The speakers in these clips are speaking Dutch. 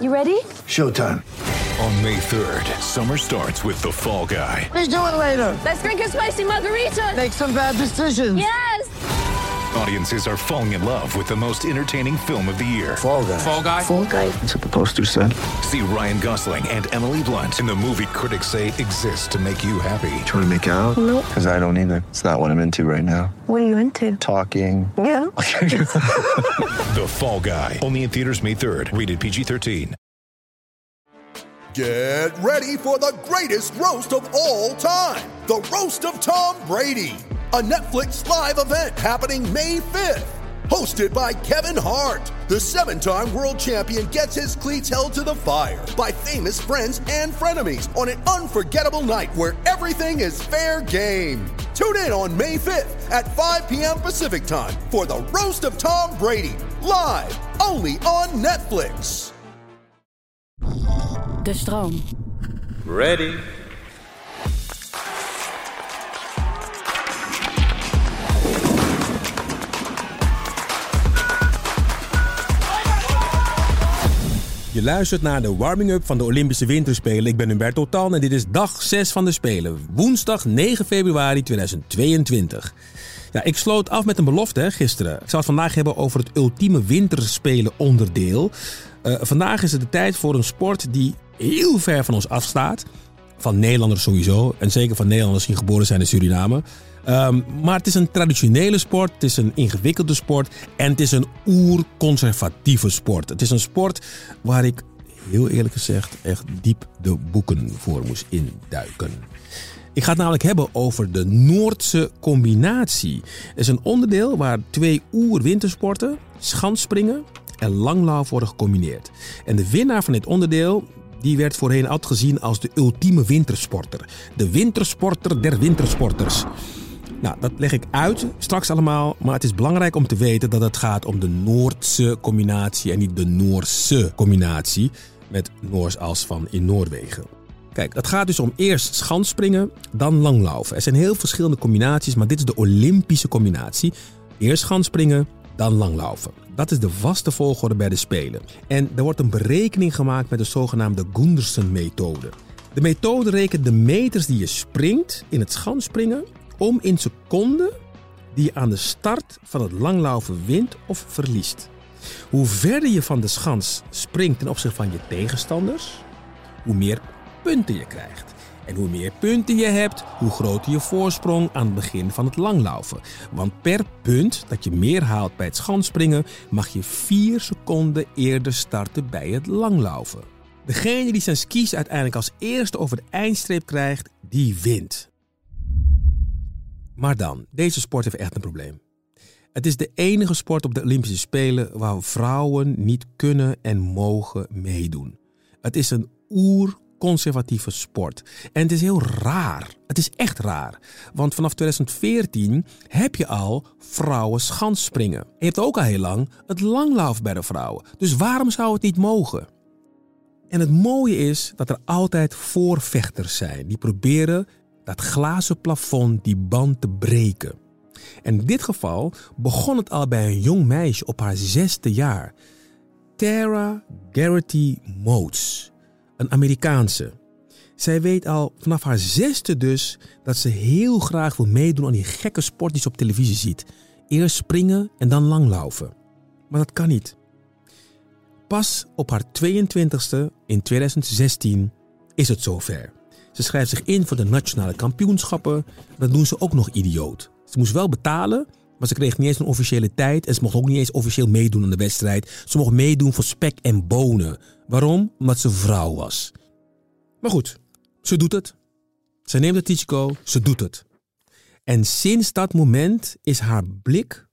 You ready? Showtime. On May 3rd, summer starts with The Fall Guy. Let's do it later. Let's drink a spicy margarita. Make some bad decisions. Yes. Audiences are falling in love with the most entertaining film of the year. Fall guy. Fall guy. Fall guy. That's what the poster said. See Ryan Gosling and Emily Blunt in the movie critics say exists to make you happy. Trying to make it out? Nope. Because I don't either. It's not what I'm into right now. What are you into? Talking. Yeah. The Fall Guy. Only in theaters May 3rd. Rated PG-13. Get ready for the greatest roast of all time the Roast of Tom Brady, a Netflix live event happening May 5th. Hosted by Kevin Hart, the seven time world champion gets his cleats held to the fire by famous friends and frenemies on an unforgettable night where everything is fair game. Tune in on May 5th at 5 p.m. Pacific time for the Roast of Tom Brady, live only on Netflix. De stroom. Ready. Je luistert naar de warming-up van de Olympische Winterspelen. Ik ben Humberto Tan en dit is dag 6 van de Spelen. Woensdag 9 februari 2022. Ja, ik sloot af met een belofte gisteren. Ik zal het vandaag hebben over het ultieme winterspelen onderdeel. Eh, vandaag is het de tijd voor een sport die heel ver van ons afstaat. Van Nederlanders sowieso. En zeker van Nederlanders die geboren zijn in Suriname. Ehm, maar het is een traditionele sport, het is een ingewikkelde sport en het is een oerconservatieve sport. Het is een sport waar ik heel eerlijk gezegd echt diep de boeken voor moest induiken. Ik ga het namelijk hebben over de Noordse combinatie. Het is een onderdeel waar twee oer-wintersporten, schansspringen en langlauf worden gecombineerd. En de winnaar van dit onderdeel die werd voorheen altijd gezien als de ultieme wintersporter. De wintersporter der wintersporters. Nou, dat leg ik uit straks allemaal. Maar het is belangrijk om te weten dat het gaat om de Noordse combinatie en niet de Noorse combinatie. Met Noors als van in Noorwegen. Kijk, het gaat dus om eerst schansspringen, dan langlaufen. Er zijn heel verschillende combinaties, maar dit is de Olympische combinatie. Eerst schansspringen, dan langlaufen. Dat is de vaste volgorde bij de Spelen. En er wordt een berekening gemaakt met de zogenaamde Gundersen-methode. De methode rekent de meters die je springt in het schansspringen om in seconden die je aan de start van het langlaufen wint of verliest. Hoe verder je van de schans springt ten opzichte van je tegenstanders, hoe meer punten je krijgt. En hoe meer punten je hebt, hoe groter je voorsprong aan het begin van het langlaufen. Want per punt dat je meer haalt bij het schansspringen, mag je 4 seconden eerder starten bij het langlaufen. Degene die zijn skis uiteindelijk als eerste over de eindstreep krijgt, die wint. Maar dan, deze sport heeft echt een probleem. Het is de enige sport op de Olympische Spelen waar vrouwen niet kunnen en mogen meedoen. Het is een oer-conservatieve sport. En het is heel raar. Het is echt raar. Want vanaf 2014 heb je al vrouwen schansspringen. Je hebt ook al heel lang het langlauf bij de vrouwen. Dus waarom zou het niet mogen? En het mooie is dat er altijd voorvechters zijn die proberen dat glazen plafond, die band te breken. En in dit geval begon het al bij een jong meisje op haar zesde jaar. Tara Garrity Motes, een Amerikaanse. Zij weet al vanaf haar zesde dus dat ze heel graag wil meedoen aan die gekke sport die ze op televisie ziet. Eerst springen en dan langlaufen. Maar dat kan niet. Pas op haar 22e in 2016 is het zover. Ze schrijft zich in voor de nationale kampioenschappen. Dat doen ze ook nog idioot. Ze moest wel betalen, maar ze kreeg niet eens een officiële tijd. En ze mocht ook niet eens officieel meedoen aan de wedstrijd. Ze mocht meedoen voor spek en bonen. Waarom? Omdat ze vrouw was. Maar goed, ze doet het. Ze neemt het risico, ze doet het. En sinds dat moment is haar blik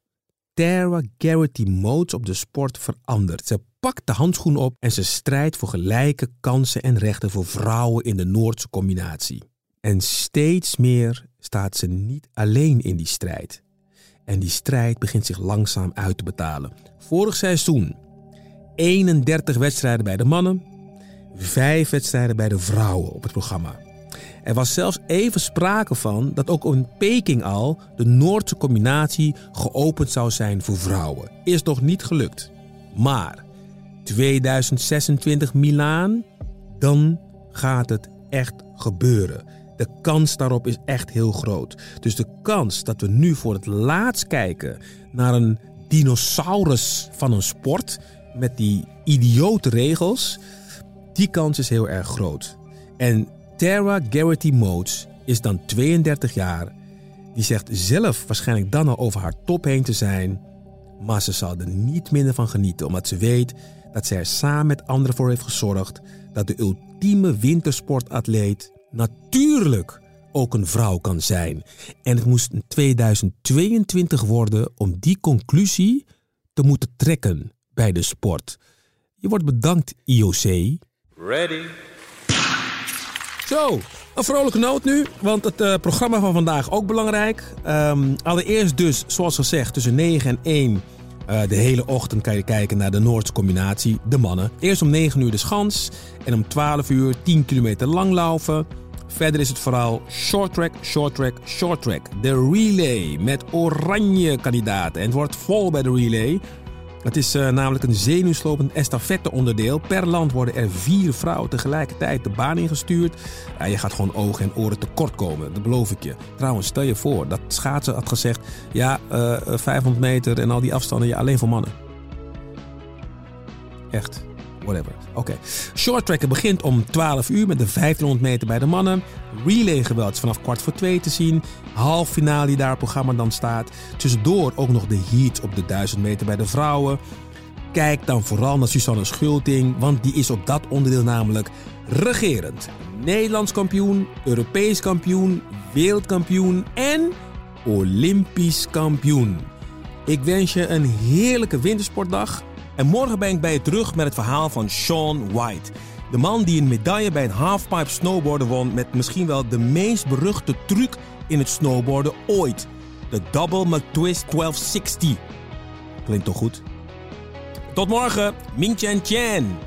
Tara Garrity Modes op de sport veranderd. Ze pakt de handschoen op en ze strijdt voor gelijke kansen en rechten voor vrouwen in de Noordse combinatie. En steeds meer staat ze niet alleen in die strijd. En die strijd begint zich langzaam uit te betalen. Vorig seizoen 31 wedstrijden bij de mannen, 5 wedstrijden bij de vrouwen op het programma. Er was zelfs even sprake van dat ook in Peking al de Noordse combinatie geopend zou zijn voor vrouwen. Is nog niet gelukt. Maar 2026 Milaan, dan gaat het echt gebeuren. De kans daarop is echt heel groot. Dus de kans dat we nu voor het laatst kijken naar een dinosaurus van een sport met die idiote regels, die kans is heel erg groot. En Tara Garrity Motes is dan 32 jaar. Die zegt zelf waarschijnlijk dan al over haar top heen te zijn. Maar ze zal er niet minder van genieten, omdat ze weet dat zij er samen met anderen voor heeft gezorgd dat de ultieme wintersportatleet natuurlijk ook een vrouw kan zijn. En het moest in 2022 worden om die conclusie te moeten trekken bij de sport. Je wordt bedankt, IOC. Ready. Zo, een vrolijke noot nu, want het uh, programma van vandaag ook belangrijk. Um, allereerst dus, zoals gezegd, tussen 9 en 1 uh, de hele ochtend kan je kijken naar de Noordse combinatie, de mannen. Eerst om 9 uur de schans en om 12 uur 10 kilometer langlaufen. Verder is het vooral short track, short track, short track. De relay met oranje kandidaten. En het wordt vol bij de relay. Het is uh, namelijk een zenuwslopend estafette-onderdeel. Per land worden er vier vrouwen tegelijkertijd de baan ingestuurd. Ja, je gaat gewoon ogen en oren tekort komen, dat beloof ik je. Trouwens, stel je voor dat schaatsen had gezegd... ja, uh, 500 meter en al die afstanden, ja, alleen voor mannen. Echt whatever. Oké. Okay. Short tracken begint om 12 uur met de 1500 meter bij de mannen. Relay geweld vanaf kwart voor twee te zien. Half finale die daar programma dan staat. Tussendoor ook nog de heat op de 1000 meter bij de vrouwen. Kijk dan vooral naar Susanne Schulting, want die is op dat onderdeel namelijk regerend. Nederlands kampioen, Europees kampioen, wereldkampioen en Olympisch kampioen. Ik wens je een heerlijke wintersportdag en morgen ben ik bij je terug met het verhaal van Sean White. De man die een medaille bij een halfpipe snowboarden won met misschien wel de meest beruchte truc in het snowboarden ooit. De Double McTwist 1260. Klinkt toch goed? Tot morgen, Ming Chen Chen.